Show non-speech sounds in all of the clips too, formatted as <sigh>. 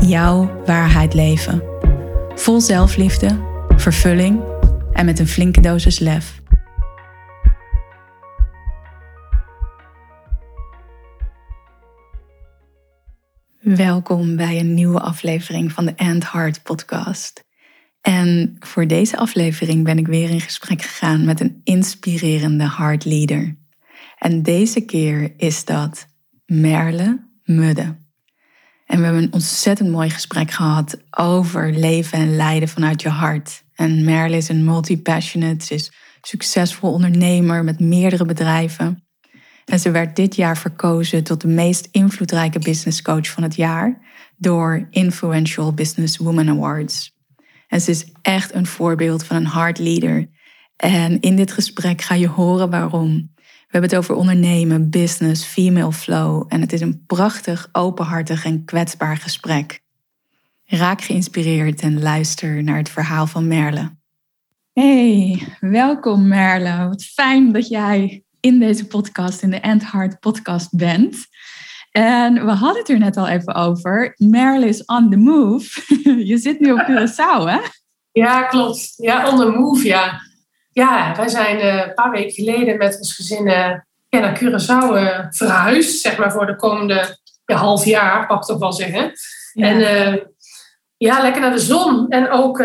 jouw waarheid leven. Vol zelfliefde, vervulling en met een flinke dosis lef. Welkom bij een nieuwe aflevering van de End Heart podcast. En voor deze aflevering ben ik weer in gesprek gegaan met een inspirerende heart leader. En deze keer is dat Merle Mudde. En we hebben een ontzettend mooi gesprek gehad over leven en lijden vanuit je hart. En Merle is een multi-passionate, ze is succesvol ondernemer met meerdere bedrijven. En ze werd dit jaar verkozen tot de meest invloedrijke business coach van het jaar door Influential Business Woman Awards. En ze is echt een voorbeeld van een hard leader. En in dit gesprek ga je horen waarom. We hebben het over ondernemen, business, female flow en het is een prachtig, openhartig en kwetsbaar gesprek. Raak geïnspireerd en luister naar het verhaal van Merle. Hey, welkom Merle. Wat fijn dat jij in deze podcast, in de End Heart podcast bent. En we hadden het er net al even over. Merle is on the move. <laughs> Je zit nu op Curaçao, hè? Ja, klopt. Ja, on the move, ja. Ja, wij zijn uh, een paar weken geleden met ons gezin ja, naar Curaçao uh, verhuisd, zeg maar voor de komende ja, half jaar, pak ik toch wel zeggen. Ja. En ja, lekker naar de zon. En ook,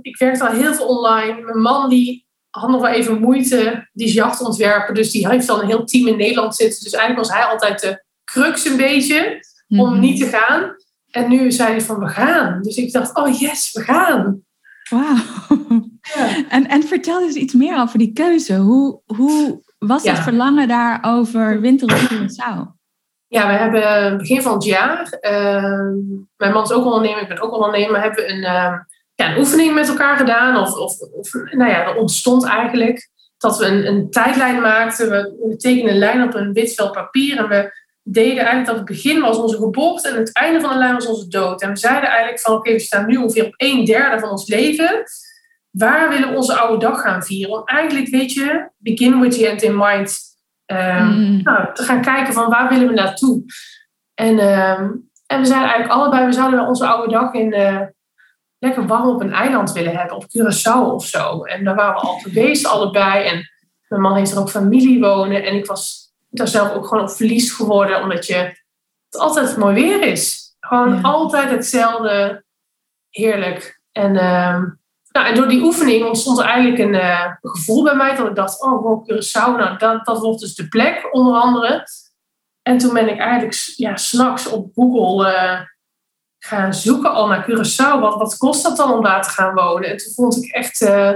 ik werkte al heel veel online. Mijn man die had nog wel even moeite, die is jachtontwerper, dus die heeft dan een heel team in Nederland zitten. Dus eigenlijk was hij altijd de crux een beetje om mm -hmm. niet te gaan. En nu zei hij van, we gaan. Dus ik dacht, oh yes, we gaan. Wauw. Ja. En, en vertel eens iets meer over die keuze. Hoe, hoe was het verlangen daar over winter op Curaçao? Ja, we hebben begin van het jaar, uh, mijn man is ook ondernemer, ik ben ook ondernemer, hebben we een, uh, ja, een oefening met elkaar gedaan. Of, of, of, nou ja, er ontstond eigenlijk dat we een, een tijdlijn maakten. We, we tekenen een lijn op een wit vel papier en we deden eigenlijk dat het begin was onze geboorte en het einde van de lijn was onze dood. En we zeiden eigenlijk van oké, okay, we staan nu ongeveer op een derde van ons leven. Waar willen we onze oude dag gaan vieren? Om eigenlijk, weet je, begin with the end in mind. Um, mm. nou, te gaan kijken van waar willen we naartoe? En, um, en we zeiden eigenlijk allebei, we zouden wel onze oude dag in uh, lekker warm op een eiland willen hebben, op Curaçao of zo. En daar waren we al geweest, allebei. En mijn man heeft er ook familie wonen. En ik was daar zelf ook gewoon op verlies geworden, omdat je het altijd mooi weer is. Gewoon ja. altijd hetzelfde. Heerlijk. En, uh, nou, en door die oefening ontstond er eigenlijk een uh, gevoel bij mij dat ik dacht, oh, wow, Curaçao, nou, dat, dat wordt dus de plek, onder andere. En toen ben ik eigenlijk ja, s'nachts op Google uh, gaan zoeken al naar Curaçao. Wat, wat kost dat dan om daar te gaan wonen? En toen vond ik echt, uh,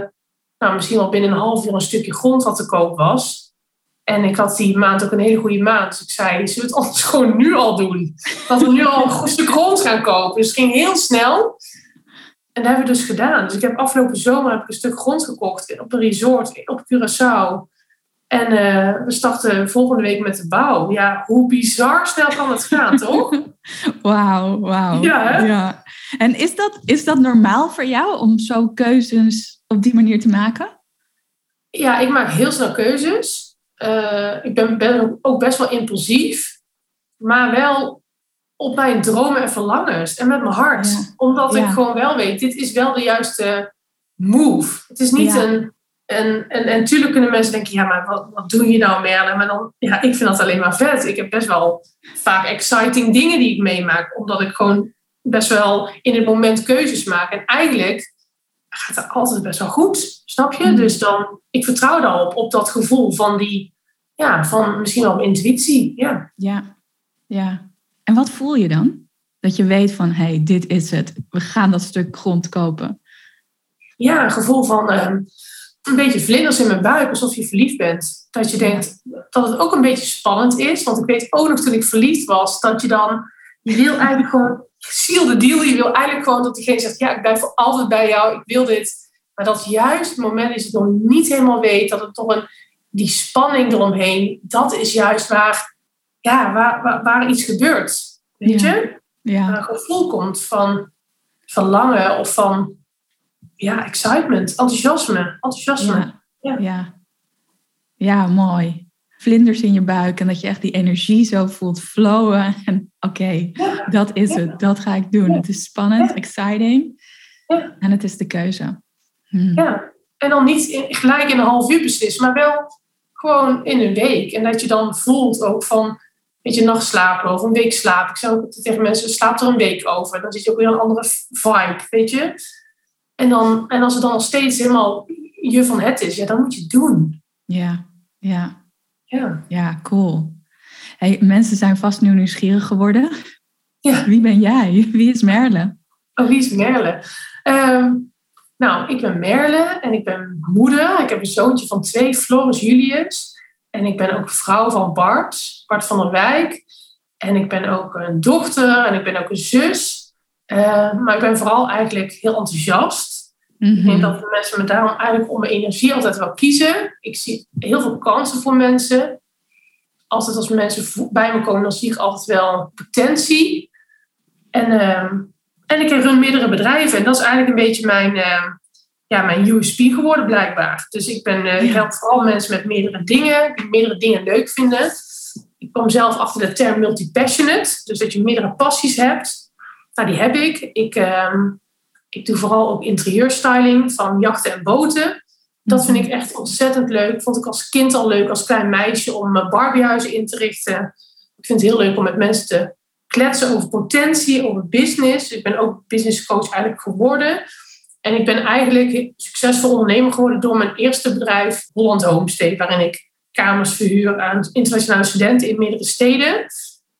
nou, misschien wel binnen een half uur een stukje grond wat te koop was. En ik had die maand ook een hele goede maand. Dus ik zei, zullen we het anders gewoon nu al doen? Dat we nu al een goed stuk grond gaan kopen. Dus het ging heel snel. En dat hebben we dus gedaan. Dus ik heb afgelopen zomer heb ik een stuk grond gekocht op een resort op Curaçao. En uh, we starten volgende week met de bouw. Ja, hoe bizar snel kan het gaan, <laughs> toch? Wauw, wauw. Ja, ja. En is dat, is dat normaal voor jou om zo keuzes op die manier te maken? Ja, ik maak heel snel keuzes. Uh, ik ben, ben, ook best wel impulsief, maar wel op mijn dromen en verlangens en met mijn hart. Ja. Omdat ja. ik gewoon wel weet, dit is wel de juiste move. Het is niet ja. een, een, en, en natuurlijk kunnen mensen denken, ja, maar wat, wat doe je nou, Merle? Maar dan, ja, ik vind dat alleen maar vet. Ik heb best wel vaak exciting dingen die ik meemaak, omdat ik gewoon best wel in het moment keuzes maak. En eigenlijk gaat het altijd best wel goed, snap je? Mm. Dus dan, ik vertrouw daarop, op dat gevoel van die, ja, van misschien wel intuïtie, ja. Ja, ja. En wat voel je dan? Dat je weet van, hé, hey, dit is het. We gaan dat stuk grond kopen. Ja, een gevoel van um, een beetje vlinders in mijn buik, alsof je verliefd bent. Dat je denkt dat het ook een beetje spannend is. Want ik weet ook nog toen ik verliefd was, dat je dan, je wil eigenlijk gewoon seal the deal. Je wil eigenlijk gewoon dat diegene zegt, ja, ik blijf voor altijd bij jou, ik wil dit. Maar dat juist het moment is dat je nog niet helemaal weet, dat het toch een, die spanning eromheen, dat is juist waar, ja, waar, waar, waar iets gebeurt. Weet je? Ja. Waar een gevoel komt van verlangen of van ja, excitement, enthousiasme. enthousiasme. Ja. Ja. Ja. ja, mooi. Vlinders in je buik en dat je echt die energie zo voelt flowen. En oké, Ja. dat is het. Dat ga ik doen. Het is spannend, exciting. En het is de keuze. Hm. Ja. En dan niet in- gelijk in een half uur beslissen, maar wel gewoon in een week. En dat je dan voelt ook van, weet je, nacht slapen of een week slapen. Ik zeg ook tegen mensen, slaap er een week over. Dan zit je ook weer een andere vibe, weet je. En, dan, en als het dan nog steeds helemaal je van het is, ja, dan moet je het doen. Ja, ja, Ja. ja, cool. Hey, mensen zijn vast nu nieuwsgierig geworden. Ja. <laughs> Wie ben jij? Wie is Merle? Oh, wie is Merle? Ehm, nou, ik ben Merle en ik ben moeder. Ik heb een zoontje van twee, Floris Julius. En ik ben ook vrouw van Bart, Bart van der Wijk. En ik ben ook een dochter en ik ben ook een zus. Eh, maar ik ben vooral eigenlijk heel enthousiast. Ik Mhm. denk dat mensen me daarom eigenlijk om mijn energie altijd wel kiezen. Ik zie heel veel kansen voor mensen. Altijd als mensen bij me komen, dan zie ik altijd wel potentie. En, ehm, en ik run meerdere bedrijven. En dat is eigenlijk een beetje mijn, ehm, ja, mijn USP geworden, blijkbaar. Dus ik, ben, eh, ik help vooral mensen met meerdere dingen, die meerdere dingen leuk vinden. Ik kwam zelf achter de term multi-passionate. Dus dat je meerdere passies hebt. Nou, die heb ik. Ik, ehm, ik doe vooral ook interieurstyling van jachten en boten. Dat vind ik echt ontzettend leuk. Vond ik als kind al leuk, als klein meisje, om eh, Barbiehuizen in te richten. Ik vind het heel leuk om met mensen te kletsen over potentie, over business. Ik ben ook business coach eigenlijk geworden. En ik ben eigenlijk succesvol ondernemer geworden door mijn eerste bedrijf, Holland Homestay, waarin ik kamers verhuur aan internationale studenten in meerdere steden.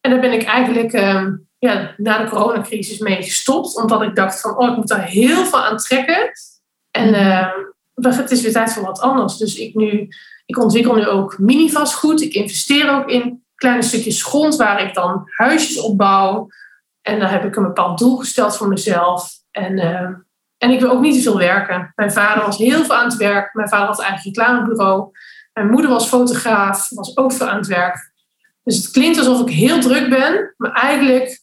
En daar ben ik eigenlijk ehm, ja, na de coronacrisis mee gestopt, omdat ik dacht van, oh, ik moet daar heel veel aan trekken. En ehm, het is weer tijd voor wat anders. Dus ik, nu, ik ontwikkel nu ook mini-vastgoed. Ik investeer ook in kleine stukjes grond waar ik dan huisjes opbouw. En dan heb ik een bepaald doel gesteld voor mezelf. En, ehm, en ik wil ook niet te veel werken. Mijn vader was heel veel aan het werk. Mijn vader had een eigen reclamebureau. Mijn moeder was fotograaf, was ook veel aan het werk. Dus het klinkt alsof ik heel druk ben, maar eigenlijk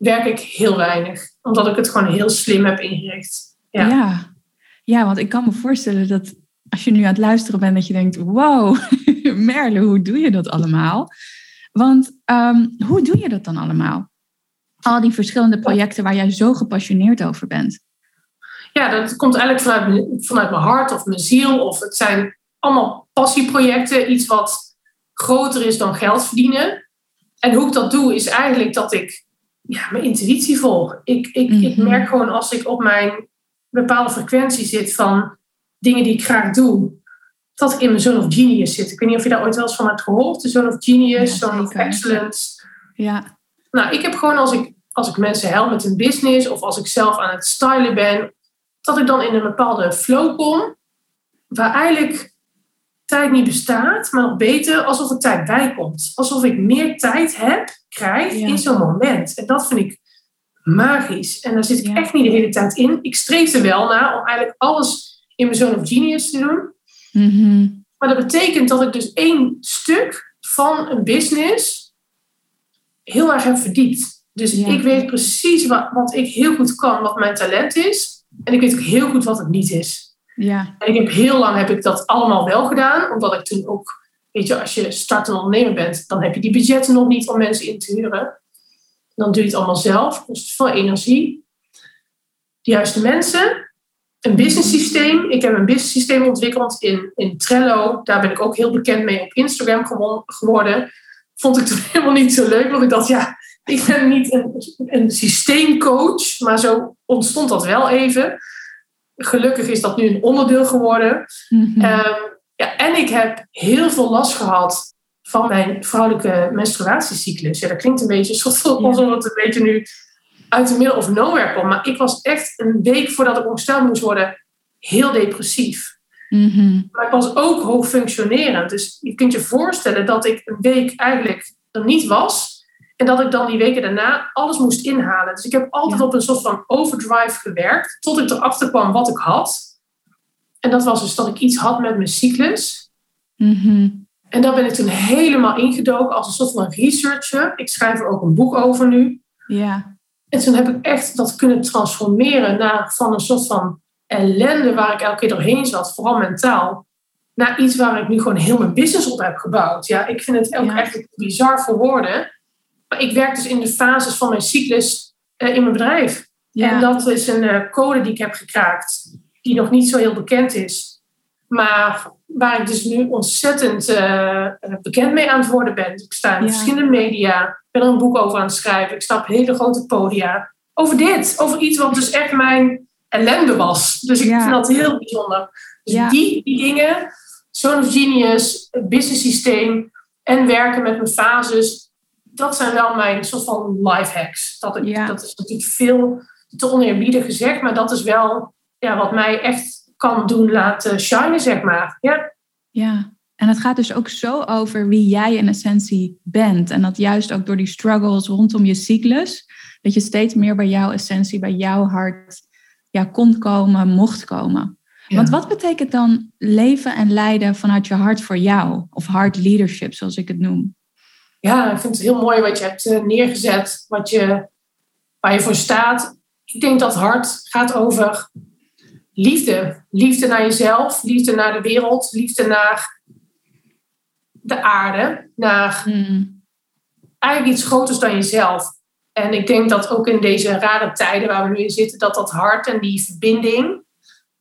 werk ik heel weinig. Omdat ik het gewoon heel slim heb ingericht. Ja. Ja. ja, want ik kan me voorstellen dat als je nu aan het luisteren bent, dat je denkt, wow, <laughs> Merle, hoe doe je dat allemaal? Want ehm, hoe doe je dat dan allemaal? Al die verschillende projecten waar jij zo gepassioneerd over bent. ja, dat komt eigenlijk vanuit, vanuit mijn hart of mijn ziel. Of het zijn allemaal passieprojecten. Iets wat groter is dan geld verdienen. En hoe ik dat doe, is eigenlijk dat ik ja, mijn intuïtie volg. Ik, ik, ik Mhm. merk gewoon als ik op mijn bepaalde frequentie zit van dingen die ik graag doe, dat ik in mijn zone of genius zit. Ik weet niet of je daar ooit wel eens van hebt gehoord. De zone of genius, Ja, zone of excellence. Ja, Nou, ik heb gewoon als ik, als ik mensen help met een business of als ik zelf aan het stylen ben, dat ik dan in een bepaalde flow kom, waar eigenlijk tijd niet bestaat, maar nog beter alsof er tijd bij komt. Alsof ik meer tijd heb, krijg Ja. in zo'n moment. En dat vind ik magisch. En daar zit ik Ja. echt niet de hele tijd in. Ik streef er wel naar om eigenlijk alles in mijn zone of genius te doen. Mhm. Maar dat betekent dat ik dus één stuk van een business heel erg heb verdiept. Dus Ja. ik weet precies wat, wat ik heel goed kan, wat mijn talent is. En ik weet ook heel goed wat het niet is. Ja, En ik heb heel lang heb ik dat allemaal wel gedaan, omdat ik toen ook, weet je, als je startende ondernemer bent, dan heb je die budgetten nog niet om mensen in te huren. Dan doe je het allemaal zelf, kost veel energie. De juiste mensen, een business systeem. Ik heb een business systeem ontwikkeld in, in Trello. Daar ben ik ook heel bekend mee op Instagram gewo- geworden. Vond ik toen <laughs> helemaal niet zo leuk, want ik dacht, ja, ik ben niet een, een systeemcoach, maar zo ontstond dat wel even. Gelukkig is dat nu een onderdeel geworden. Mhm. Ehm, ja, en ik heb heel veel last gehad van mijn vrouwelijke menstruatiecyclus. Ja, dat klinkt een beetje alsof het een beetje nu uit de middle of nowhere komt. Maar ik was echt een week voordat ik ongesteld moest worden heel depressief. Mhm. Maar ik was ook hoog functionerend. Dus je kunt je voorstellen dat ik een week eigenlijk er niet was. En dat ik dan die weken daarna alles moest inhalen. Dus ik heb altijd op een soort van overdrive gewerkt. Tot ik erachter kwam wat ik had. En dat was dus dat ik iets had met mijn cyclus. Mhm. En daar ben ik toen helemaal ingedoken als een soort van researcher. Ik schrijf er ook een boek over nu. Ja. En toen heb ik echt dat kunnen transformeren naar van een soort van ellende waar ik elke keer doorheen zat, vooral mentaal, naar iets waar ik nu gewoon heel mijn business op heb gebouwd. Ja, ik vind het ook Ja. echt bizar voor woorden. Ik werk dus in de fases van mijn cyclus eh, in mijn bedrijf. Ja. En dat is een eh, code die ik heb gekraakt, die nog niet zo heel bekend is. Maar waar ik dus nu ontzettend eh, bekend mee aan het worden ben. Ik sta in Ja. verschillende media, ik ben er een boek over aan het schrijven. Ik sta op hele grote podia. Over dit, over iets wat dus echt mijn ellende was. Dus ik Ja. vind dat heel bijzonder. Dus die, die dingen, Zone of Genius, business systeem en werken met mijn fases, dat zijn wel mijn soort van life hacks. Dat, ik, Ja. dat is natuurlijk veel te oneerbiedig gezegd, maar dat is wel ja, wat mij echt kan doen laten shinen, zeg maar. Ja, Ja, en het gaat dus ook zo over wie jij in essentie bent. En dat juist ook door die struggles rondom je cyclus, dat je steeds meer bij jouw essentie, bij jouw hart ja, kon komen, mocht komen. Want wat betekent dan leven en leiden vanuit je hart voor jou? Of heart leadership, zoals ik het noem. Ja, ik vind het heel mooi wat je hebt eh, neergezet, wat je, waar je voor staat. Ik denk dat hart gaat over liefde. Liefde naar jezelf, liefde naar de wereld, liefde naar de aarde, naar eigenlijk iets groters dan jezelf. En ik denk dat ook in deze rare tijden waar we nu in zitten, dat dat hart en die verbinding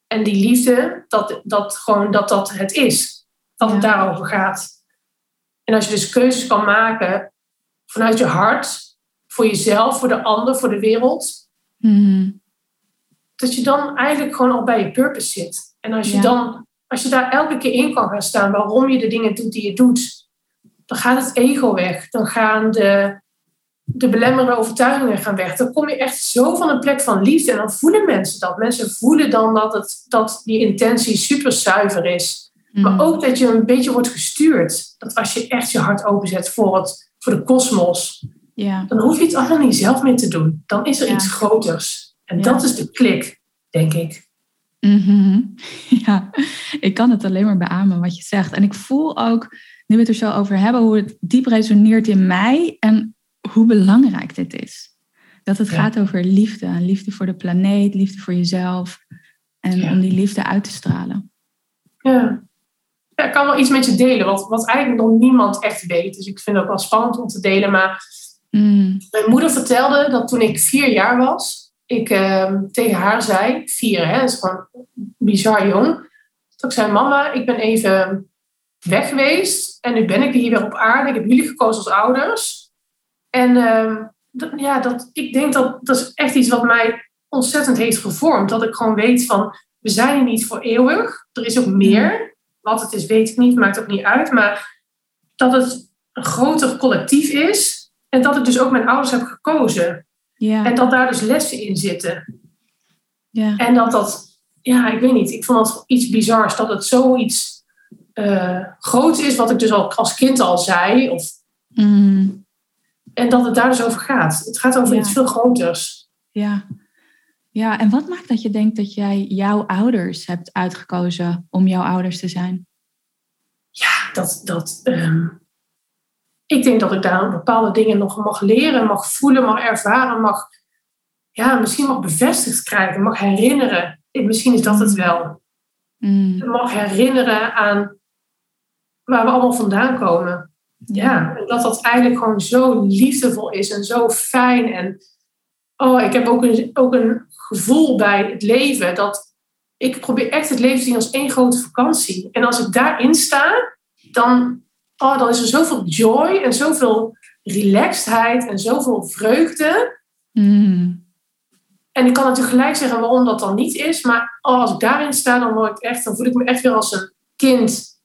en die liefde, dat dat gewoon dat dat het is. Dat het Ja. daarover gaat. En als je dus keuzes kan maken vanuit je hart, voor jezelf, voor de ander, voor de wereld, Mhm. dat je dan eigenlijk gewoon al bij je purpose zit. En als je Ja. dan, als je daar elke keer in kan gaan staan waarom je de dingen doet die je doet, dan gaat het ego weg. Dan gaan de, de belemmerende overtuigingen gaan weg. Dan kom je echt zo van een plek van liefde en dan voelen mensen dat. Mensen voelen dan dat, het, dat die intentie super zuiver is. Maar Mhm. ook dat je een beetje wordt gestuurd. Dat als je echt je hart openzet voor, het, voor de kosmos, Ja. dan hoef je het allemaal niet zelf meer te doen. Dan is er Ja. iets groters. En Ja. dat is de klik, denk ik. Mhm. <laughs> Ja, ik kan het alleen maar beamen wat je zegt. En ik voel ook, nu we het er zo over hebben, hoe het diep resoneert in mij en hoe belangrijk dit is. Dat het gaat over liefde. Liefde voor de planeet, liefde voor jezelf. En om die liefde uit te stralen. Ja. Ja, ik kan wel iets met je delen, wat, wat eigenlijk nog niemand echt weet. Dus ik vind het ook wel spannend om te delen. Maar Mm, mijn moeder vertelde dat toen ik vier jaar was, ik ehm, tegen haar zei, vier hè, dat is gewoon bizar jong. Dat ik zei, mama, ik ben even weg geweest en nu ben ik hier weer op aarde. Ik heb jullie gekozen als ouders. En ehm, dat, ja, dat, ik denk dat dat is echt iets wat mij ontzettend heeft gevormd. Dat ik gewoon weet van, we zijn hier niet voor eeuwig. Er is ook meer. Wat het is, weet ik niet, maakt ook niet uit. Maar dat het een groter collectief is. En dat ik dus ook mijn ouders heb gekozen. ja, En dat daar dus lessen in zitten. ja, En dat dat, ja, ik weet niet. Ik vond dat iets bizars. Dat het zoiets eh groots is, wat ik dus al als kind al zei. Of, Mm, en dat het daar dus over gaat. Het gaat over Ja. iets veel groters. ja. Ja, en wat maakt dat je denkt dat jij jouw ouders hebt uitgekozen om jouw ouders te zijn? Ja, dat, dat ehm, ik denk dat ik daar bepaalde dingen nog mag leren, mag voelen, mag ervaren, mag, ja, misschien mag bevestigd krijgen, mag herinneren. Misschien is dat het wel. Mm, Mag herinneren aan waar we allemaal vandaan komen. Ja, en dat dat eigenlijk gewoon zo liefdevol is en zo fijn. En oh, ik heb ook een, ook een gevoel bij het leven dat ik probeer echt het leven te zien als één grote vakantie. En als ik daarin sta, dan, oh, dan is er zoveel joy en zoveel relaxedheid en zoveel vreugde. Mm, En ik kan natuurlijk gelijk zeggen waarom dat dan niet is. Maar oh, als ik daarin sta, dan, word ik echt, dan voel ik me echt weer als een kind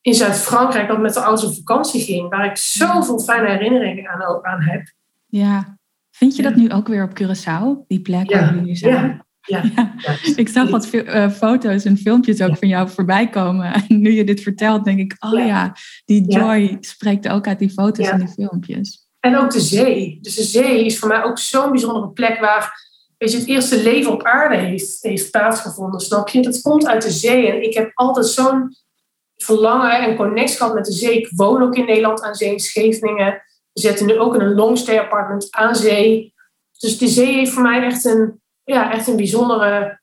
in Zuid-Frankrijk dat met de ouders op vakantie ging. Waar ik zoveel fijne herinneringen aan, aan heb. ja. Vind je dat nu ook weer op Curaçao, die plek waar jullie nu zijn? ja. Ja. <laughs> Ik zag wat eh, foto's en filmpjes ook van jou voorbij komen. <laughs> En nu je dit vertelt, denk ik, oh Ja. ja, die joy spreekt ook uit die foto's en die filmpjes. En ook de zee. Dus de zee is voor mij ook zo'n bijzondere plek waar weet je, het eerste leven op aarde heeft, heeft plaatsgevonden, snap je? Dat komt uit de zee. En ik heb altijd zo'n verlangen en connectie gehad met de zee. Ik woon ook in Nederland aan zee, in Scheveningen. We zitten nu ook in een longstay apartment aan zee. Dus de zee heeft voor mij echt een, ja, echt een bijzondere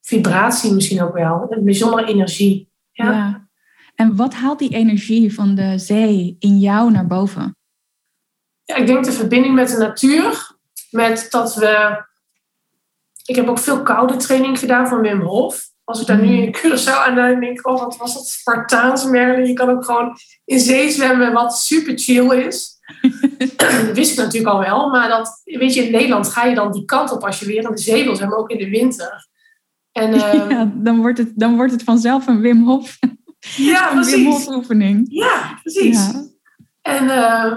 vibratie misschien ook wel. Een bijzondere energie. Ja. ja. En wat haalt die energie van de zee in jou naar boven? Ja, ik denk de verbinding met de natuur. Met dat we... Ik heb ook veel koude training gedaan van Wim Hof. Als ik daar nu mm. in Curaçao aan denk, denk ik, oh, wat was dat Spartaans. Je kan ook gewoon in zee zwemmen, wat super chill is. <coughs> dat wist ik natuurlijk al wel, maar dat, weet je, in Nederland ga je dan die kant op als je weer in de zee wil zwemmen, ook in de winter. En, <laughs> ehm, ja, dan, wordt het, dan wordt het vanzelf een Wim Hof, ja, <laughs> een Wim Hof oefening. Ja, precies. Ja. En uh,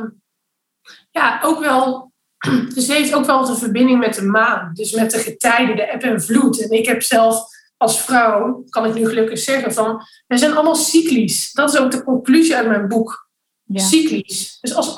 ja, ook wel, <clears throat> de zee heeft ook wel een verbinding met de maan. Dus met de getijden, de eb en vloed. En ik heb zelf als vrouw, kan ik nu gelukkig zeggen, van wij zijn allemaal cyclisch. Dat is ook de conclusie uit mijn boek. Ja. Cyclisch. Dus als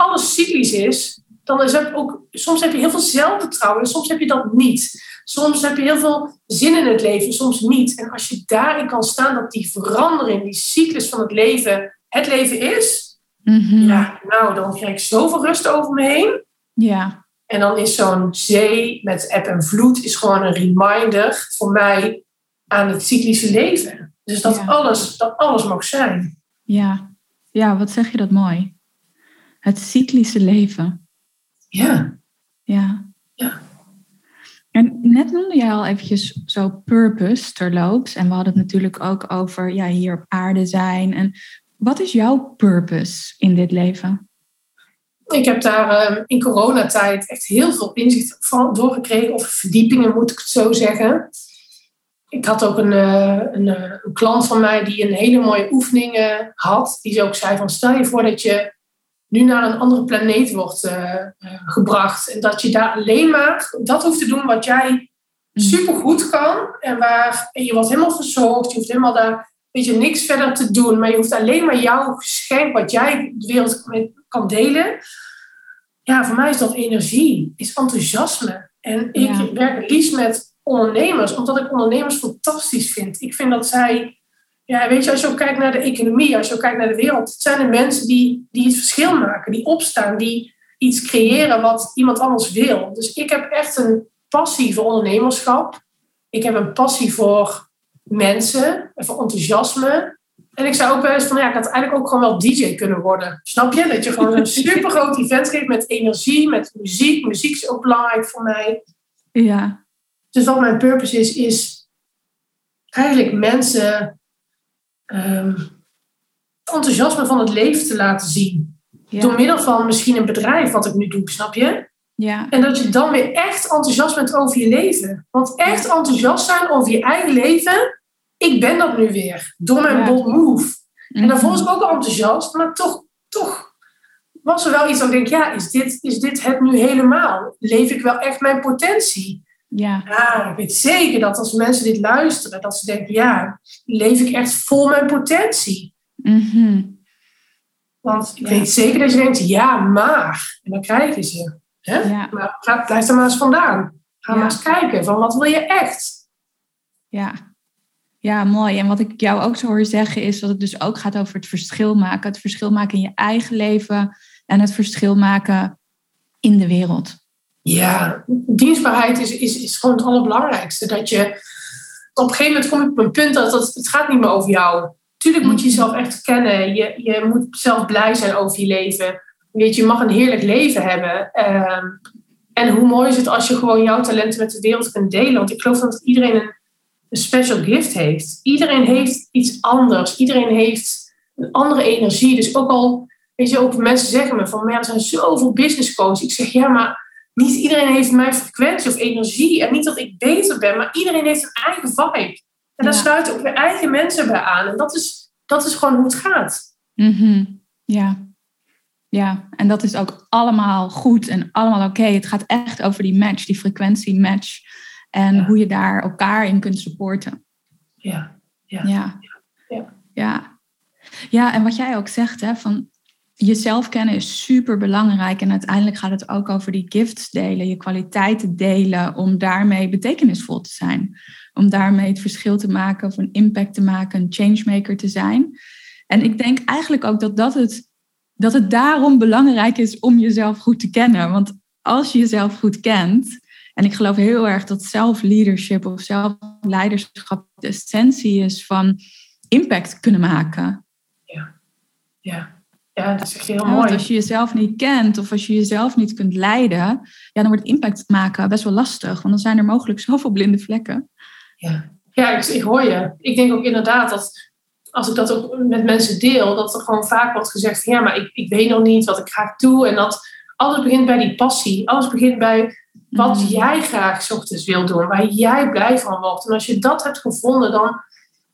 is, dan is het ook, soms heb je heel veel zelfvertrouwen en soms heb je dat niet. Soms heb je heel veel zin in het leven, soms niet. En als je daarin kan staan dat die verandering, die cyclus van het leven, het leven is, mhm. ja, nou, dan krijg ik zoveel rust over me heen. Ja. En dan is zo'n zee met eb en vloed is gewoon een reminder voor mij aan het cyclische leven. Dus dat, alles, dat alles mag zijn. Ja. ja, wat zeg je dat mooi. Het cyclische leven. Ja. Ja. ja. En net noemde jij al eventjes zo purpose terloops. En we hadden het natuurlijk ook over ja, hier op aarde zijn. En wat is jouw purpose in dit leven? Ik heb daar uh, in coronatijd echt heel veel inzicht van doorgekregen. Of verdiepingen moet ik het zo zeggen ik had ook een, eh, een, eh, een, klant van mij die een hele mooie oefening had. Die ook zei van stel je voor dat je nu naar een andere planeet wordt gebracht. En dat je daar alleen maar dat hoeft te doen wat jij mm. supergoed kan. En waar en je wordt helemaal verzorgd. Je hoeft helemaal daar weet je, niks verder te doen. Maar je hoeft alleen maar jouw geschenk wat jij de wereld kan delen. Ja, voor mij is dat energie, is enthousiasme. En ik werk liefst met ondernemers, omdat ik ondernemers fantastisch vind. Ik vind dat zij, ja, weet je, als je ook kijkt naar de economie, als je ook kijkt naar de wereld, het zijn de mensen die, die het verschil maken, die opstaan, die iets creëren wat iemand anders wil. Dus ik heb echt een passie voor ondernemerschap. Ik heb een passie voor mensen en voor enthousiasme. En ik zou ook wel eens van, ja, ik had eigenlijk ook gewoon wel DJ kunnen worden. Snap je? Dat je gewoon een <laughs> super groot event geeft met energie, met muziek. Muziek is ook belangrijk voor mij. Ja. Dus wat mijn purpose is, is eigenlijk mensen um, het enthousiasme van het leven te laten zien. Door middel van misschien een bedrijf, wat ik nu doe, snap je? Ja. En dat je dan weer echt enthousiast bent over je leven. Want echt enthousiast zijn over je eigen leven, ik ben dat nu weer. Door mijn ja. bold move. En daarvoor was ik ook enthousiast, maar toch, toch was er wel iets dat ik denk, ja, is dit, is dit het nu helemaal? Leef ik wel echt mijn potentie? Ja. ja, ik weet zeker dat als mensen dit luisteren, dat ze denken, ja, leef ik echt vol mijn potentie. Mm Want ik weet zeker dat je denkt, ja, maar. En dan krijgen ze. Hè? Ja. Maar ga, blijf er maar eens vandaan. Ga maar eens kijken, van wat wil je echt? Ja. Ja, mooi. En wat ik jou ook zo hoor zeggen is dat het dus ook gaat over het verschil maken. Het verschil maken in je eigen leven en het verschil maken in de wereld. Ja, dienstbaarheid is, is, is gewoon het allerbelangrijkste. Dat je op een gegeven moment kom je op een punt dat het, het gaat niet meer over jou. Tuurlijk moet je jezelf echt kennen. Je, je moet zelf blij zijn over je leven. Weet je, je mag een heerlijk leven hebben. Ehm, en hoe mooi is het als je gewoon jouw talenten met de wereld kunt delen? Want ik geloof dat iedereen een, een special gift heeft. Iedereen heeft iets anders. Iedereen heeft een andere energie. Dus ook al, weet je, ook mensen zeggen me van, maar ja, er zijn zoveel business coaches. Ik zeg, ja, maar niet iedereen heeft mijn frequentie of energie. En niet dat ik beter ben, maar iedereen heeft een eigen vibe. En daar sluiten ook weer eigen mensen bij aan. En dat is, dat is gewoon hoe het gaat. Mm Ja. Ja, en dat is ook allemaal goed en allemaal oké. Het gaat echt over die match, die frequentie match. En hoe je daar elkaar in kunt supporten. Ja. Ja. Ja. ja. ja. ja en wat jij ook zegt, hè, van jezelf kennen is super belangrijk. En uiteindelijk gaat het ook over die gifts delen, je kwaliteiten delen, om daarmee betekenisvol te zijn. Om daarmee het verschil te maken of een impact te maken, een changemaker te zijn. En ik denk eigenlijk ook dat, dat, het, dat het daarom belangrijk is om jezelf goed te kennen. Want als je jezelf goed kent, en ik geloof heel erg dat zelfleadership of zelfleiderschap de essentie is van impact kunnen maken. Ja, ja. Ja, dat is heel mooi. Want als je jezelf niet kent of als je jezelf niet kunt leiden, ja, dan wordt impact maken best wel lastig. Want dan zijn er mogelijk <laughs> zoveel blinde vlekken. Ja, ja ik, ik hoor je. Ik denk ook inderdaad dat als ik dat ook met mensen deel, dat er gewoon vaak wordt gezegd van ja, maar ik, ik weet nog niet wat ik graag doe. En dat alles begint bij die passie. Alles begint bij wat mm. jij graag ochtends wil doen, waar jij blij van wordt. En als je dat hebt gevonden, dan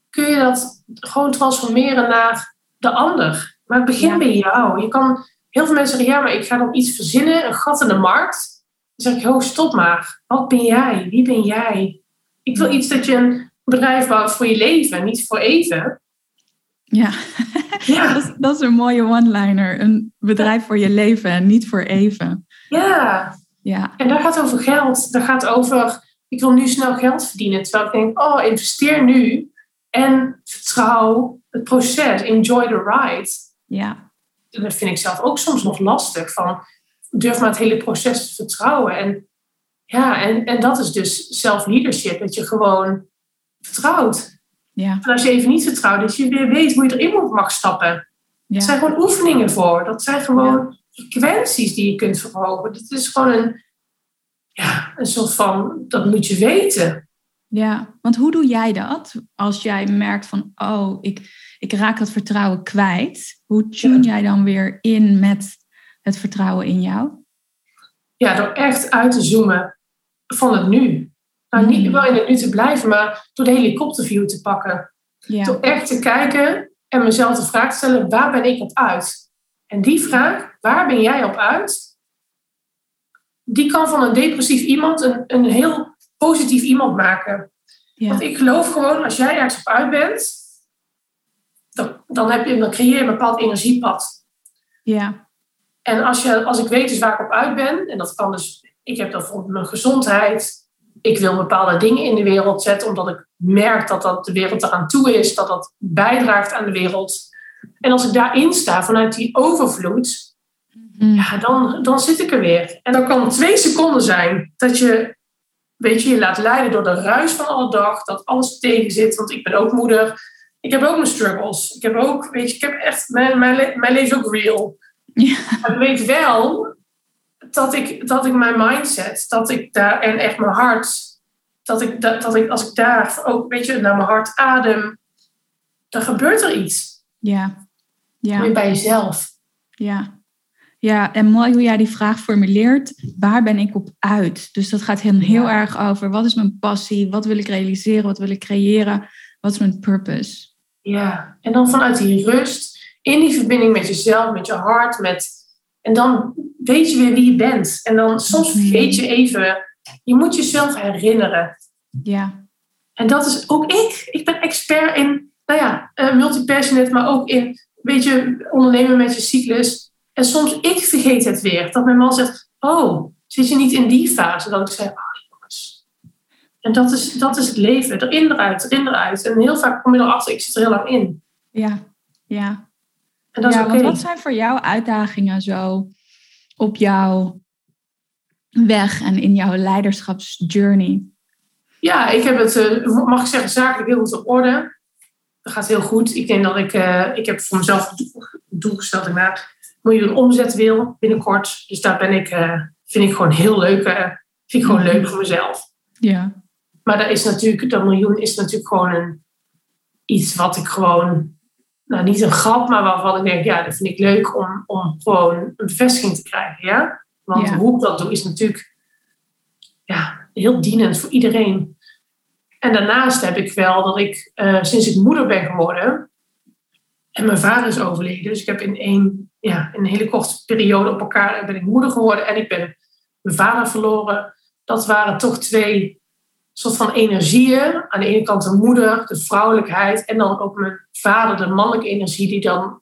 kun je dat gewoon transformeren naar de ander. Maar het begint bij jou. Je kan, heel veel mensen zeggen, ja, maar ik ga dan iets verzinnen, een gat in de markt. Dan zeg ik, oh, stop maar. Wat ben jij? Wie ben jij? Ik wil iets dat je een bedrijf bouwt voor je leven, niet voor even. Ja, ja. <laughs> dat, is, dat, is, een mooie one-liner. Een bedrijf voor je leven, niet voor even. Ja. ja, en daar gaat het over geld. Daar gaat over, ik wil nu snel geld verdienen. Terwijl ik denk, oh, investeer nu en vertrouw het proces. Enjoy the ride. Ja. Dat vind ik zelf ook soms nog lastig. Van, durf maar het hele proces te vertrouwen. En ja, en, en dat is dus self-leadership. Dat je gewoon vertrouwt. Ja. En als je even niet vertrouwt, dat je weer weet hoe je erin mag stappen. Ja. Dat zijn gewoon oefeningen voor. Dat zijn gewoon frequenties die je kunt verhogen. Dat is gewoon een, ja, een soort van, dat moet je weten. Ja, want hoe doe jij dat? Als jij merkt van, oh, ik, ik raak dat vertrouwen kwijt. Hoe tune jij dan weer in met het vertrouwen in jou? Ja, door echt uit te zoomen van het nu. Nou, niet hmm. wel in het nu te blijven, maar door de helikopterview te pakken. Ja. Door echt te kijken en mezelf de vraag te stellen, waar ben ik op uit? En die vraag, waar ben jij op uit? Die kan van een depressief iemand een, een heel positief iemand maken. Ja. Want ik geloof gewoon, als jij ergens op uit bent, dan, dan, heb je, dan creëer je een bepaald energiepad. Ja. En als, je, als ik weet dus waar ik op uit ben, en dat kan dus, ik heb dan bijvoorbeeld mijn gezondheid, ik wil bepaalde dingen in de wereld zetten, omdat ik merk dat, dat de wereld eraan toe is, dat dat bijdraagt aan de wereld. En als ik daarin sta, vanuit die overvloed, mhm. ja, dan, dan zit ik er weer. En dan kan twee seconden zijn dat je, weet je, je laat leiden door de ruis van alle dag, dat alles tegen zit, want ik ben ook moeder. Ik heb ook mijn struggles. Ik heb ook, weet je, ik heb echt, mijn, mijn, mijn leven is ook real. Ja. Maar ik weet wel dat ik, dat ik mijn mindset, dat ik daar, en echt mijn hart, dat ik, dat, dat ik als ik daar ook, weet je, naar mijn hart adem, dan gebeurt er iets. Ja. ja. Weer bij jezelf. Ja. Ja, en mooi hoe jij die vraag formuleert. Waar ben ik op uit? Dus dat gaat heel, heel erg over wat is mijn passie? Wat wil ik realiseren? Wat wil ik creëren? Wat is mijn purpose? Ja, en dan vanuit die rust, in die verbinding met jezelf, met je hart, met... En dan weet je weer wie je bent. En dan soms mhm. vergeet je even, je moet jezelf herinneren. Ja. En dat is ook ik. Ik ben expert in, nou ja, uh, multipassionate, maar ook in, weet je, ondernemen met je cyclus. En soms ik vergeet het weer. Dat mijn man zegt, oh, zit je niet in die fase? Dat ik zeg, oh jongens. En dat is, dat is het leven. Erin, eruit, erin, eruit. En heel vaak kom je erachter, ik zit er heel lang in. Ja, ja. En dat ja, is okay. wat zijn voor jou uitdagingen zo op jouw weg en in jouw leiderschapsjourney? Ja, ik heb het, eh, mag ik zeggen, zakelijk heel goed op orde. Dat gaat heel goed. Ik denk dat ik, uh, ik heb voor mezelf doel gesteld dat ik naar miljoen omzet wil binnenkort. Dus daar ben ik, uh, vind ik gewoon heel leuk. Uh, vind ik gewoon leuk voor mezelf. Ja. Maar dat is natuurlijk, dat miljoen is natuurlijk gewoon een, iets wat ik gewoon nou niet een grap, maar waarvan ik denk, ja, dat vind ik leuk om, om gewoon een bevestiging te krijgen. Ja? Want hoe ik dat doe is natuurlijk ja, heel dienend voor iedereen. En daarnaast heb ik wel dat ik, uh, sinds ik moeder ben geworden, en mijn vader is overleden, dus ik heb in, een, ja, een hele korte periode op elkaar ben ik moeder geworden en ik ben mijn vader verloren. Dat waren toch twee soort van energieën. Aan de ene kant de moeder, de vrouwelijkheid. En dan ook mijn vader, de mannelijke energie, die dan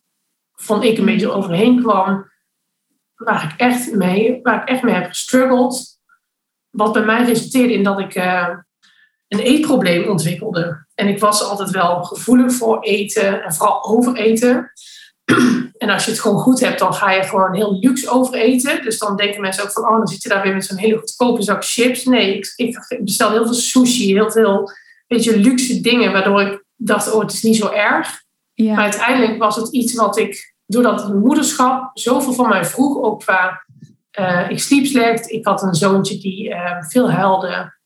van ik een beetje overheen kwam, waar ik echt mee, waar ik echt mee heb gestruggeld. Wat bij mij resulteerde in dat ik uh, een eetprobleem ontwikkelde. En ik was altijd wel gevoelig voor eten en vooral overeten. <clears throat> En als je het gewoon goed hebt, dan ga je gewoon heel luxe overeten. Dus dan denken mensen ook van, oh, dan zit je daar weer met zo'n hele goedkope zak chips. Nee, ik, ik bestel heel veel sushi, heel veel beetje luxe dingen, waardoor ik dacht, oh, het is niet zo erg. Ja. Maar uiteindelijk was het iets wat ik, doordat het moederschap zoveel van mij vroeg, ook qua, uh, ik sliep slecht, ik had een zoontje die uh, veel huilde.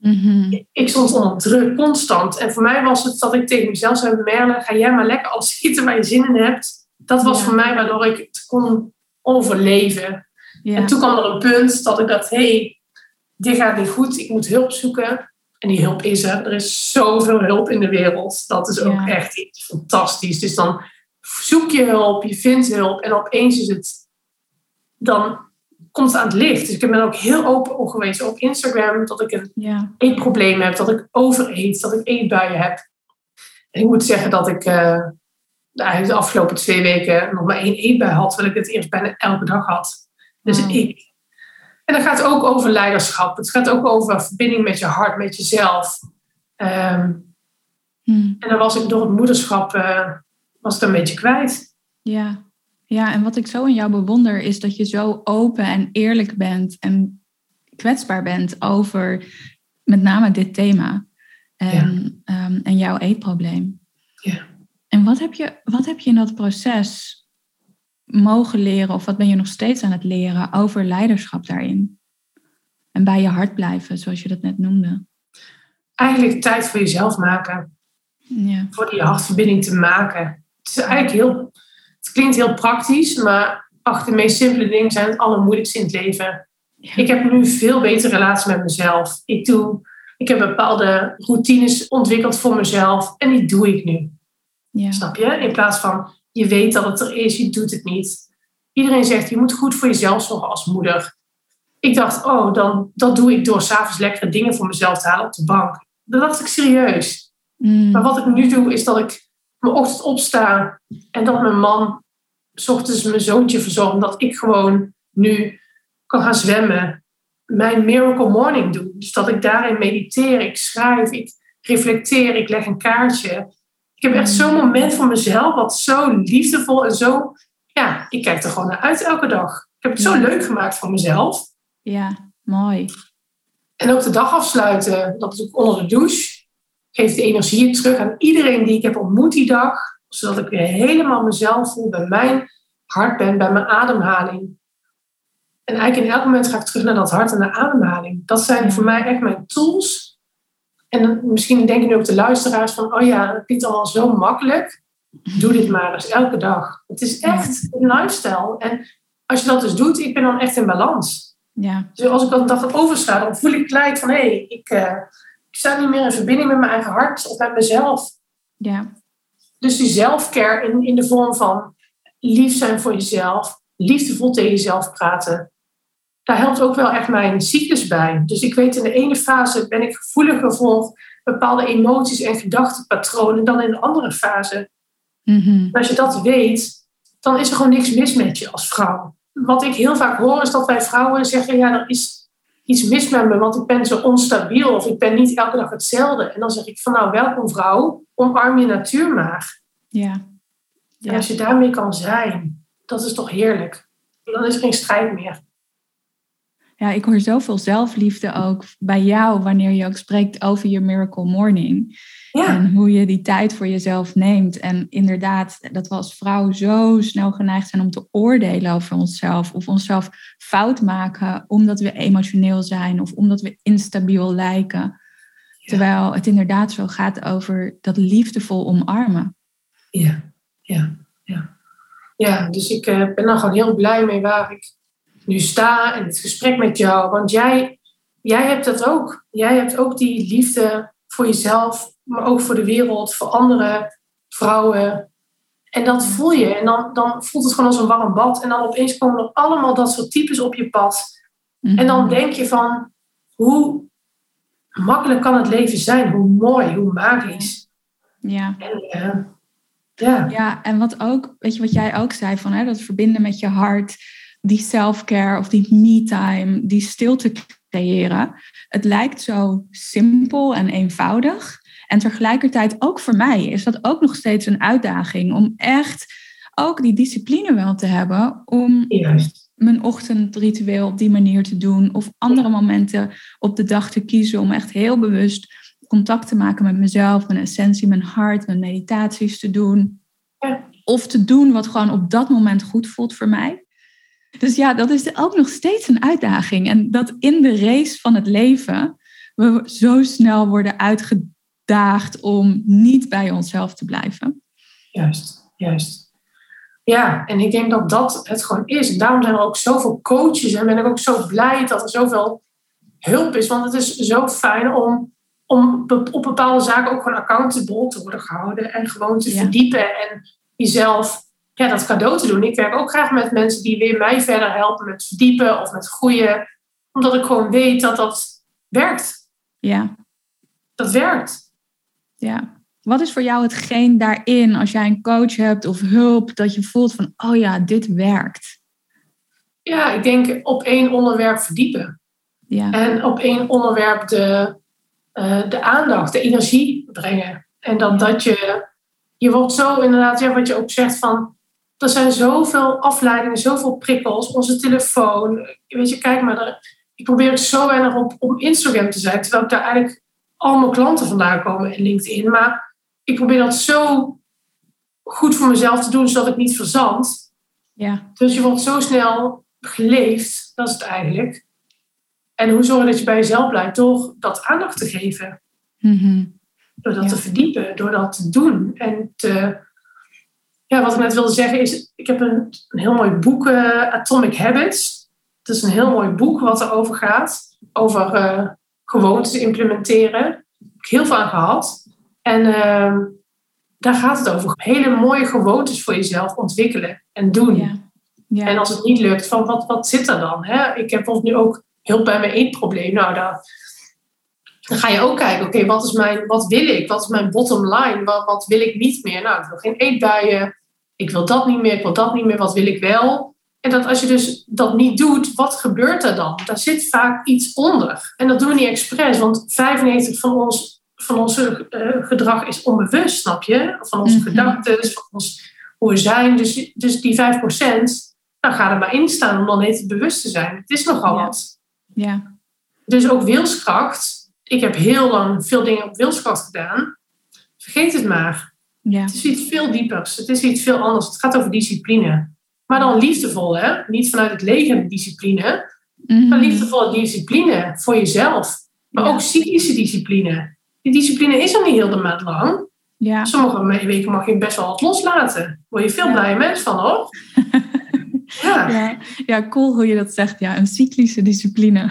Mm Ik stond onder druk, constant. En voor mij was het dat ik tegen mezelf zei, Merle, ga jij maar lekker alles eten waar je zin in hebt. Dat was voor mij waardoor ik het kon overleven. Ja. En toen kwam er een punt dat ik dacht, hé, hey, dit gaat niet goed, ik moet hulp zoeken. En die hulp is er. Er is zoveel hulp in de wereld. Dat is ook echt iets fantastisch. Dus dan zoek je hulp, je vindt hulp en opeens is het, dan komt aan het licht. Dus ik ben ook heel open geweest op Instagram dat ik een ja. eetprobleem heb, dat ik overeet, dat ik eetbuien heb. En ik moet zeggen dat ik uh, de afgelopen twee weken nog maar één eetbui had, terwijl ik het eerst bijna elke dag had. Dus oh. ik en dat gaat ook over leiderschap. Het gaat ook over verbinding met je hart, met jezelf. Ehm, hmm. En dan was ik door het moederschap uh, was het een beetje kwijt. Ja. Ja, en wat ik zo in jou bewonder is dat je zo open en eerlijk bent en kwetsbaar bent over met name dit thema en, ehm, en jouw eetprobleem. Ja. En wat heb, je, wat heb je in dat proces mogen leren, of wat ben je nog steeds aan het leren over leiderschap daarin? En bij je hart blijven, zoals je dat net noemde. Eigenlijk tijd voor jezelf maken. Ja. Voor die hartverbinding te maken. Het is eigenlijk heel, het klinkt heel praktisch, maar achter de meest simpele dingen zijn het allermoeilijkste in het leven. Ik heb nu veel betere relatie met mezelf. Ik, doe, ik heb bepaalde routines ontwikkeld voor mezelf en die doe ik nu. Ja. Snap je? In plaats van je weet dat het er is, je doet het niet. Iedereen zegt, je moet goed voor jezelf zorgen als moeder. Ik dacht, oh, dan, dat doe ik door s'avonds lekkere dingen voor mezelf te halen op de bank. Dat dacht ik serieus. Mm. Maar wat ik nu doe, is dat ik mijn ochtend opsta en dat mijn man s ochtends mijn zoontje verzorgt. Dat ik gewoon nu kan gaan zwemmen. Mijn miracle morning doe. Dus dat ik daarin mediteer, ik schrijf, ik reflecteer, ik leg een kaartje. Ik heb echt zo'n moment voor mezelf, wat zo liefdevol en zo. Ja, ik kijk er gewoon naar uit elke dag. Ik heb het zo leuk gemaakt voor mezelf. Ja, mooi. En ook de dag afsluiten, dat is ook onder de douche. Geeft de energie terug aan iedereen die ik heb ontmoet die dag. Zodat ik weer helemaal mezelf voel, bij mijn hart ben, bij mijn ademhaling. En eigenlijk in elk moment ga ik terug naar dat hart en de ademhaling. Dat zijn voor mij echt mijn tools en misschien denken nu ook de luisteraars van, oh ja, het klinkt allemaal zo makkelijk. Doe dit maar eens elke dag. Het is echt een lifestyle. En als je dat dus doet, ik ben dan echt in balans. Ja. Dus als ik dan een dag oversta, dan voel ik gelijk van, hé, hey, ik, uh, ik sta niet meer in verbinding met mijn eigen hart of met mezelf. Ja. Dus die zelfcare in, in de vorm van lief zijn voor jezelf, liefdevol tegen jezelf praten, daar helpt ook wel echt mijn cyclus bij. Dus ik weet in de ene fase ben ik gevoeliger voor bepaalde emoties en gedachtenpatronen dan in de andere fase. Mm Als je dat weet, dan is er gewoon niks mis met je als vrouw. Wat ik heel vaak hoor is dat wij vrouwen zeggen, ja, er is iets mis met me, want ik ben zo onstabiel of ik ben niet elke dag hetzelfde. En dan zeg ik van nou, welkom vrouw, omarm je natuur maar. Ja. ja. En als je daarmee kan zijn, dat is toch heerlijk. Dan is er geen strijd meer. Ja, ik hoor zoveel zelfliefde ook bij jou wanneer je ook spreekt over je miracle morning. Ja. En hoe je die tijd voor jezelf neemt. En inderdaad, dat we als vrouw zo snel geneigd zijn om te oordelen over onszelf. Of onszelf fout maken omdat we emotioneel zijn of omdat we instabiel lijken. Terwijl het inderdaad zo gaat over dat liefdevol omarmen. Ja, ja, ja. Ja, dus ik uh, ben er gewoon heel blij mee waar ik nu sta en het gesprek met jou. Want jij, jij hebt dat ook. Jij hebt ook die liefde voor jezelf, maar ook voor de wereld, voor andere vrouwen. En dat voel je. En dan, dan voelt het gewoon als een warm bad. En dan opeens komen er allemaal dat soort types op je pad. En dan mhm. denk je van, hoe makkelijk kan het leven zijn? Hoe mooi, hoe magisch. Ja. En, uh, Ja. ja, en wat ook, weet je wat jij ook zei van hè, dat verbinden met je hart, die self-care of die me-time, die stilte creëren. Het lijkt zo simpel en eenvoudig. En tegelijkertijd ook voor mij is dat ook nog steeds een uitdaging om echt ook die discipline wel te hebben om Juist. mijn ochtendritueel op die manier te doen of andere momenten op de dag te kiezen om echt heel bewust contact te maken met mezelf, mijn essentie, mijn hart, mijn meditaties te doen. Of te doen wat gewoon op dat moment goed voelt voor mij. Dus ja, dat is ook nog steeds een uitdaging. En dat in de race van het leven we zo snel worden uitgedaagd om niet bij onszelf te blijven. Juist, juist. Ja, en ik denk dat dat het gewoon is. En daarom zijn er ook zoveel coaches en ben ik ook zo blij dat er zoveel hulp is. Want het is zo fijn om, om op bepaalde zaken ook gewoon accountable te worden gehouden. En gewoon te Ja. verdiepen en jezelf ja, dat cadeau te doen. Ik werk ook graag met mensen die weer mij verder helpen met verdiepen of met groeien. Omdat ik gewoon weet dat dat werkt. Ja, Dat werkt. ja. Wat is voor jou hetgeen daarin, als jij een coach hebt of hulp, dat je voelt van, oh ja, dit werkt? Ja, ik denk op één onderwerp verdiepen. Ja, En op één onderwerp de, eh, de aandacht, de energie brengen. En dan dat je, je wordt zo inderdaad, ja, wat je ook zegt van, er zijn zoveel afleidingen, zoveel prikkels, onze telefoon. Weet je, kijk maar, er- ik probeer zo weinig op, op Instagram te zijn, terwijl ik daar eigenlijk al mijn klanten vandaan komen in LinkedIn. Maar ik probeer dat zo goed voor mezelf te doen, zodat ik niet verzand. ja, Dus je wordt zo snel geleefd, dat is het eigenlijk. En hoe zorg je dat je bij jezelf blijft? Door dat aandacht te geven. Mhm. Door dat Ja. te verdiepen, door dat te doen. En te, ja, wat ik net wilde zeggen is, ik heb een, een heel mooi boek, eh, Atomic Habits. Het is een heel mooi boek wat erover gaat. Over eh, gewoontes implementeren. Daar heb ik heel veel aan gehad. En ehm, daar gaat het over. Hele mooie gewoontes voor jezelf ontwikkelen en doen. ja, ja. En als het niet lukt, van wat, wat zit er dan? Hè? Ik heb bijvoorbeeld nu ook hulp bij mijn eetprobleem. Nou, daar, dan ga je ook kijken, oké, wat is mijn, wat wil ik? Wat is mijn bottom line? Wat, wat wil ik niet meer? Nou, ik wil geen eetbuien. Ik wil dat niet meer, ik wil dat niet meer. Wat wil ik wel? En dat als je dus dat niet doet, wat gebeurt er dan? Daar zit vaak iets onder. En dat doen we niet expres, want 95 van ons, van ons eh, gedrag is onbewust, snap je? Van onze Mhm. gedachten, van ons, hoe we zijn. Dus, dus die 5% nou ga er maar in staan om dan even bewust te zijn. Het is nogal Ja. wat. ja, Dus ook wilskracht. Ik heb heel lang veel dingen op wilskracht gedaan. Vergeet het maar. Ja, Het is iets veel diepers. Het is iets veel anders. Het gaat over discipline. Maar dan liefdevol, hè? Niet vanuit het leger discipline. Mhm. Maar liefdevolle discipline voor jezelf. Maar Ja. ook cyclische discipline. Die discipline is er niet heel de maand lang. ja. Sommige weken mag je best wel wat loslaten. Word je veel Ja. blije mens van, hoor. <laughs> ja. Ja, ja, cool hoe je dat zegt. Ja, een cyclische discipline.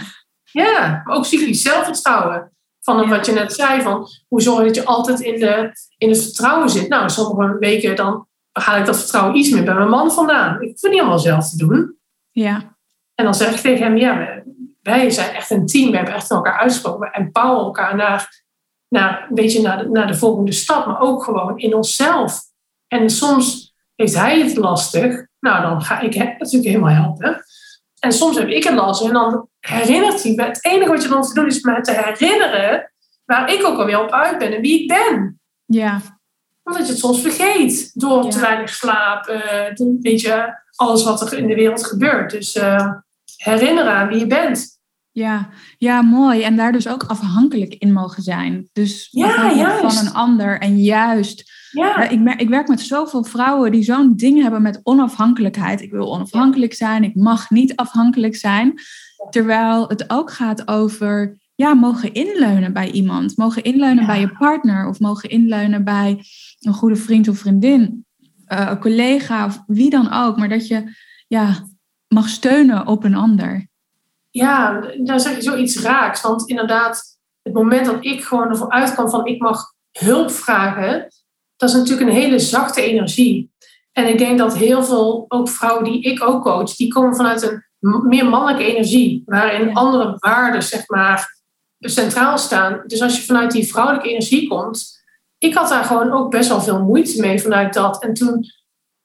Ja, maar ook cyclisch zelfvertrouwen. Van Ja. wat je net zei, van hoe zorg je dat je altijd in, de, in het vertrouwen zit. Nou, sommige weken dan haal ik dat vertrouwen iets meer bij mijn man vandaan. Ik hoef het niet allemaal zelf te doen. Ja, En dan zeg ik tegen hem, ja, wij- zijn echt een team. We hebben echt elkaar uitgesproken. We empoweren elkaar naar, naar, een beetje naar, de, naar de volgende stap. Maar ook gewoon in onszelf. En soms heeft hij het lastig. Nou, dan ga ik hem natuurlijk helemaal helpen. En soms heb ik het last. En dan herinnert hij me. Het enige wat je dan te doen is me te herinneren... waar ik ook alweer op uit ben en wie ik ben. ja, Omdat je het soms vergeet. Door Ja. te weinig slaap. de- weet je, alles wat er in de wereld gebeurt. Dus eh, herinneren aan wie je bent. Ja, ja, mooi. En daar dus ook afhankelijk in mogen zijn. Dus Ja, afhankelijk juist. van een ander. En juist, Ja, ik, merk, ik werk met zoveel vrouwen die zo'n ding hebben met onafhankelijkheid. Ik wil onafhankelijk zijn, ik mag niet afhankelijk zijn. Terwijl het ook gaat over, ja, mogen inleunen bij iemand. Mogen inleunen Ja. bij je partner of mogen inleunen bij een goede vriend of vriendin. eh, een collega of wie dan ook. Maar dat je, ja, mag steunen op een ander. Ja, daar zeg je zoiets raaks. Want inderdaad, het moment dat ik gewoon ervoor uitkwam van ik mag hulp vragen, dat is natuurlijk een hele zachte energie. En ik denk dat heel veel, ook vrouwen die ik ook coach, die komen vanuit een meer mannelijke energie, waarin Ja. andere waarden, zeg maar, centraal staan. Dus als je vanuit die vrouwelijke energie komt, ik had daar gewoon ook best wel veel moeite mee vanuit dat. En toen,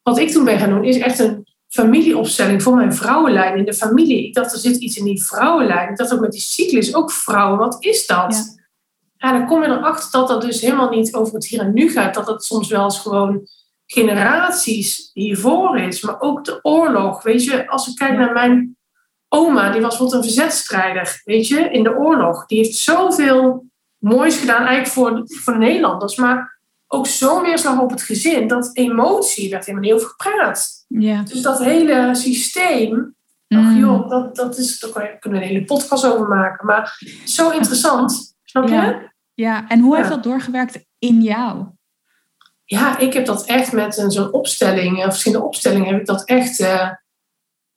wat ik toen ben gaan doen, is echt een familieopstelling voor mijn vrouwenlijn in de familie. Ik dacht, er zit iets in die vrouwenlijn. Ik dacht ook met die cyclus, ook vrouwen, wat is dat? Ja. dan kom je erachter dat dat dus helemaal niet over het hier en nu gaat. Dat het soms wel eens gewoon generaties hiervoor is. Maar ook de oorlog. Weet je, als ik kijk naar mijn oma, die was wat een verzetstrijder, weet je, in de oorlog. Die heeft zoveel moois gedaan eigenlijk voor, voor de Nederlanders. Maar ook zo'n weerslag op het gezin. Dat emotie werd helemaal niet over gepraat. Ja. Dus dat hele systeem. Mm. joh, dat, dat is, daar kunnen we een hele podcast over maken. Maar zo interessant. Snap je? Ja, ja. en hoe heeft dat doorgewerkt in jou? Ja, ik heb dat echt met zo'n opstelling, of verschillende opstellingen, heb ik dat echt uh,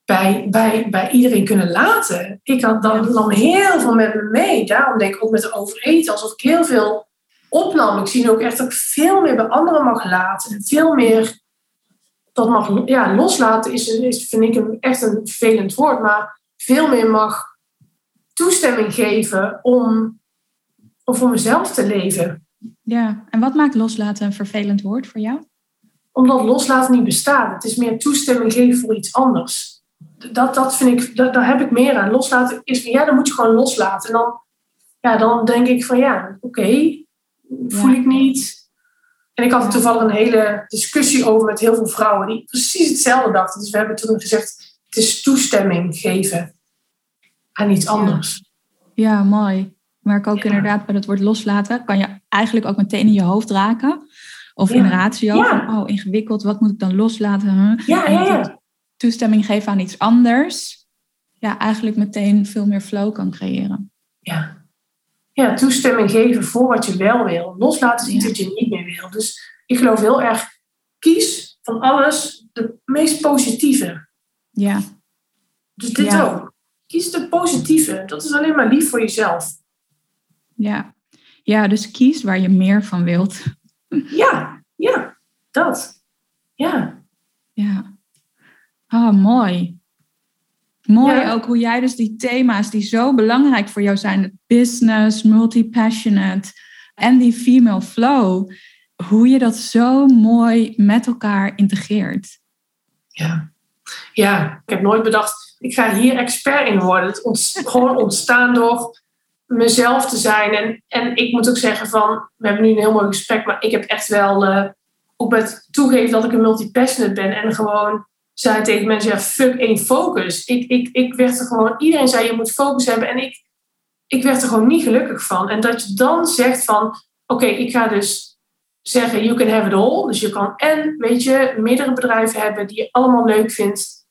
bij, bij, bij iedereen kunnen laten. Ik had dan, nam heel veel met me mee. Daarom denk ik ook met de overeten, alsof ik heel veel opnam. Ik zie ook echt dat ik veel meer bij anderen mag laten. En veel meer dat mag ja, loslaten is, is, vind ik een, echt een vervelend woord, maar veel meer mag toestemming geven om, om voor mezelf te leven. Ja, en wat maakt loslaten een vervelend woord voor jou? Omdat loslaten niet bestaat. Het is meer toestemming geven voor iets anders dat, dat vind ik, dat, daar heb ik meer aan. Loslaten is van ja, dan moet je gewoon loslaten. En dan, ja, dan denk ik van ja, oké, voel ik niet. En ik had er toevallig een hele discussie over met heel veel vrouwen die precies hetzelfde dachten. Dus we hebben toen gezegd: het is toestemming geven aan iets anders. Ja, mooi. Maar ik ook inderdaad bij het woord loslaten kan je eigenlijk ook meteen in je hoofd raken. Of in ratio. Van, oh, ingewikkeld, wat moet ik dan loslaten? Ja, ja, ja toestemming geven aan iets anders, ja, eigenlijk meteen veel meer flow kan creëren. Ja. Ja, toestemming geven voor wat je wel wil. Loslaten is iets wat je niet meer wil. Dus ik geloof heel erg, kies van alles de meest positieve. Ja. Dus dit ook. Kies de positieve. Dat is alleen maar lief voor jezelf. Ja. Ja, dus kies waar je meer van wilt. Ja, ja, dat. Ja. Ja. Ah, mooi. Mooi ook hoe jij dus die thema's die zo belangrijk voor jou zijn, het business, multi-passionate en die female flow, hoe je dat zo mooi met elkaar integreert. Ja, ja ik heb nooit bedacht, ik ga hier expert in worden. Het ont <laughs> gewoon ontstaan door mezelf te zijn. En, en ik moet ook zeggen van, we hebben nu een heel mooi gesprek, maar ik heb echt wel uh, ook met toegeven dat ik een multi-passionate ben en gewoon zei tegen mensen, ja, fuck één focus. Ik, ik, ik werd er gewoon, iedereen zei je moet focus hebben en ik, ik werd er gewoon niet gelukkig van. En dat je dan zegt van, oké, ik ga dus zeggen, you can have it all. Dus je kan en, weet je, meerdere bedrijven hebben die je allemaal leuk vindt.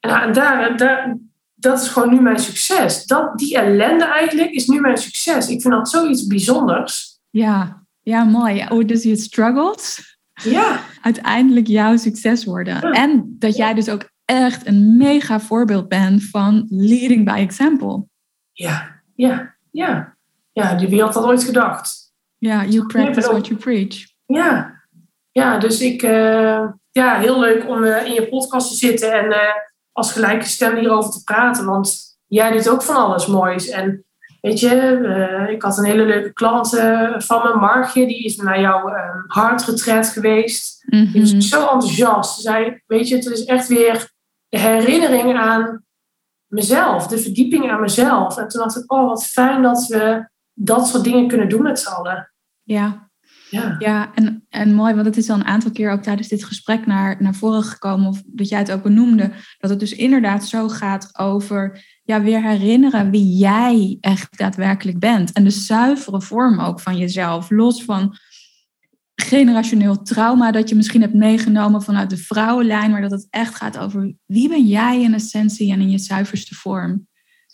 En, daar, daar, dat is gewoon nu mijn succes. Dat, die ellende eigenlijk is nu mijn succes. Ik vind dat zoiets bijzonders. Ja, ja, mooi. Oh, dus je struggled? Ja. uiteindelijk jouw succes worden. En dat jij dus ook echt een mega voorbeeld bent van leading by example. Ja, ja, ja. Ja, die wie had dat ooit gedacht? Ja, you practice what you preach. Ja, ja dus ik, uh, ja, heel leuk om uh, in je podcast te zitten en uh, als gelijke stem hierover te praten. Want jij doet ook van alles moois. En Weet je, uh, ik had een hele leuke klant uh, van me, Margje, die is naar jouw uh, hartretret geweest. Mm Die was mhm. zo enthousiast. Ze zei, weet je, het is echt weer de herinnering aan mezelf, de verdieping aan mezelf. En toen dacht ik, oh, wat fijn dat we dat soort dingen kunnen doen met z'n allen. Ja, ja, ja en, en mooi, want het is al een aantal keer ook tijdens dit gesprek naar, naar voren gekomen, of dat jij het ook benoemde, dat het dus inderdaad zo gaat over ja, weer herinneren wie jij echt daadwerkelijk bent. En de zuivere vorm ook van jezelf, los van generationeel trauma dat je misschien hebt meegenomen vanuit de vrouwenlijn, maar dat het echt gaat over wie ben jij in essentie en in je zuiverste vorm.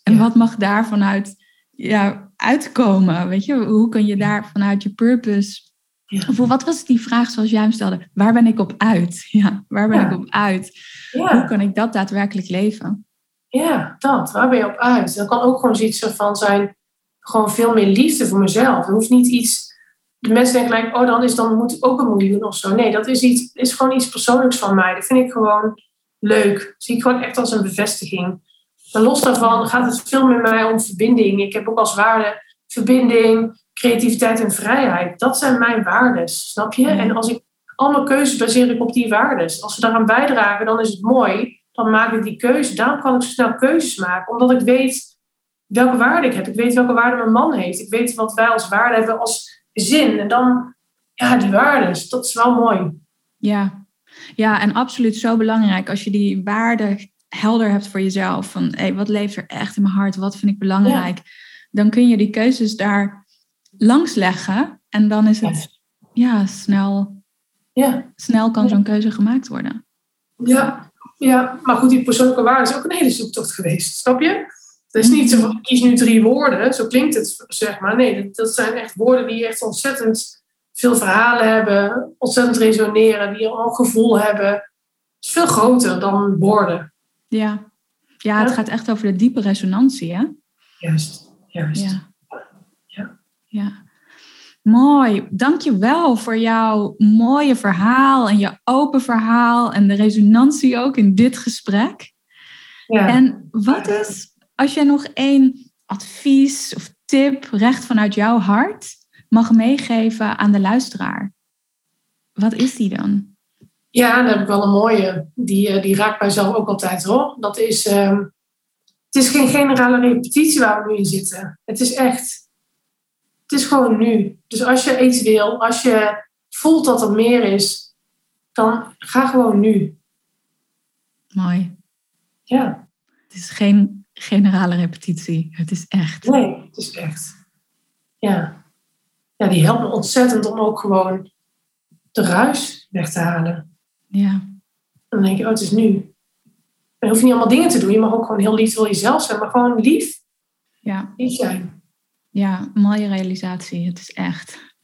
En wat mag daar vanuit ja, uitkomen? Weet je, hoe kun je daar vanuit je purpose of wat was die vraag zoals jij hem stelde? Waar ben ik op uit? <laughs> Ja, waar ben ik op uit? Hoe kan ik dat daadwerkelijk leven? Ja, dat. Waar ben je op uit? Dat kan ook gewoon zoiets van zijn, gewoon veel meer liefde voor mezelf. Er hoeft niet iets, de mensen denken gelijk, oh dan, is, dan moet ik ook een miljoen of zo. Nee, dat is, iets, is gewoon iets persoonlijks van mij. Dat vind ik gewoon leuk. Dat zie ik gewoon echt als een bevestiging. Maar los daarvan gaat het veel meer mij om verbinding. Ik heb ook als waarde verbinding, creativiteit en vrijheid. Dat zijn mijn waarden, snap je? En als ik al mijn keuzes baseer ik op die waarden. Als ze daaraan bijdragen, dan is het mooi. Dan maak ik die keuze. Daarom kan ik zo snel keuzes maken. Omdat ik weet welke waarde ik heb. Ik weet welke waarde mijn man heeft. Ik weet wat wij als waarde hebben als zin. En dan, ja, die waarden. Dat is wel mooi. Ja. ja, en absoluut zo belangrijk. Als je die waarden helder hebt voor jezelf. Van hey, wat leeft er echt in mijn hart? Wat vind ik belangrijk? Dan kun je die keuzes daar langs leggen. En dan is het ja, snel, ja. snel kan zo'n keuze gemaakt worden. Ja. Ja, maar goed, die persoonlijke waarde is ook een hele zoektocht geweest. Snap je? Het is niet zo van, kies nu drie woorden. Zo klinkt het, zeg maar. Nee, dat, zijn echt woorden die echt ontzettend veel verhalen hebben. Ontzettend resoneren. Die een gevoel hebben. Het is veel groter dan woorden. Ja. ja, het gaat echt over de diepe resonantie, hè? Juist, juist. Ja. ja. ja. Mooi, dankjewel voor jouw mooie verhaal en je open verhaal en de resonantie ook in dit gesprek. Ja. En wat is, als je nog één advies of tip recht vanuit jouw hart mag meegeven aan de luisteraar, wat is die dan? Ja, dan heb ik wel een mooie. Die, eh, die raakt mij zelf ook altijd hoor. Dat is, uh, het is geen generale repetitie waar we nu in zitten. Het is echt, het is gewoon nu. Dus als je iets wil, als je voelt dat er meer is, dan ga gewoon nu. Mooi. Ja. Het is geen generale repetitie. Het is echt. Nee, het is echt. Ja. Ja, die helpt me ontzettend om ook gewoon de ruis weg te halen. Ja. En dan denk je, oh, het is nu. Dan hoef je niet allemaal dingen te doen. Je mag ook gewoon heel lief voor jezelf zijn, maar gewoon lief. Ja. Lief zijn. Ja, mooie realisatie. Het is echt.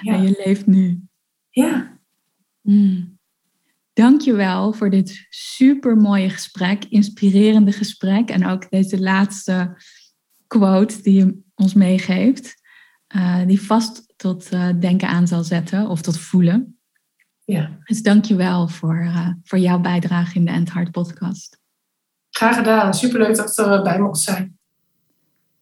Ja. En je leeft nu. Ja. Mm. Dankjewel voor dit super mooie gesprek, inspirerende gesprek. En ook deze laatste quote die je ons meegeeft. Uh, die vast tot uh, denken aan zal zetten of tot voelen. Ja. Dus dank je wel voor, uh, voor jouw bijdrage in de End Heart podcast. Graag gedaan. Superleuk dat ik erbij mocht zijn.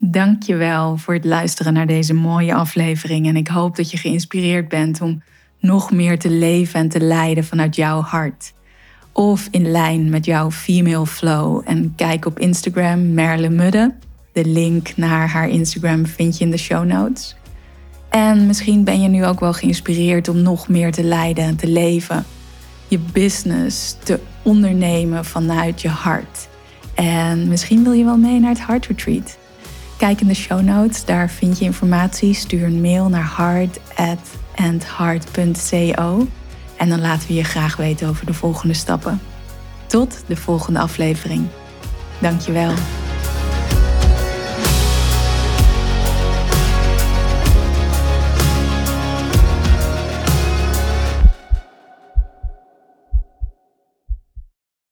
Dank je wel voor het luisteren naar deze mooie aflevering. En ik hoop dat je geïnspireerd bent om nog meer te leven en te leiden vanuit jouw hart. Of in lijn met jouw female flow. En kijk op Instagram Merle Mudde. De link naar haar Instagram vind je in de show notes. En misschien ben je nu ook wel geïnspireerd om nog meer te leiden en te leven. Je business te ondernemen vanuit je hart. En misschien wil je wel mee naar het Heart Retreat. Kijk in de show notes, daar vind je informatie. Stuur een mail naar heart@andheart.co en dan laten we je graag weten over de volgende stappen. Tot de volgende aflevering. Dankjewel.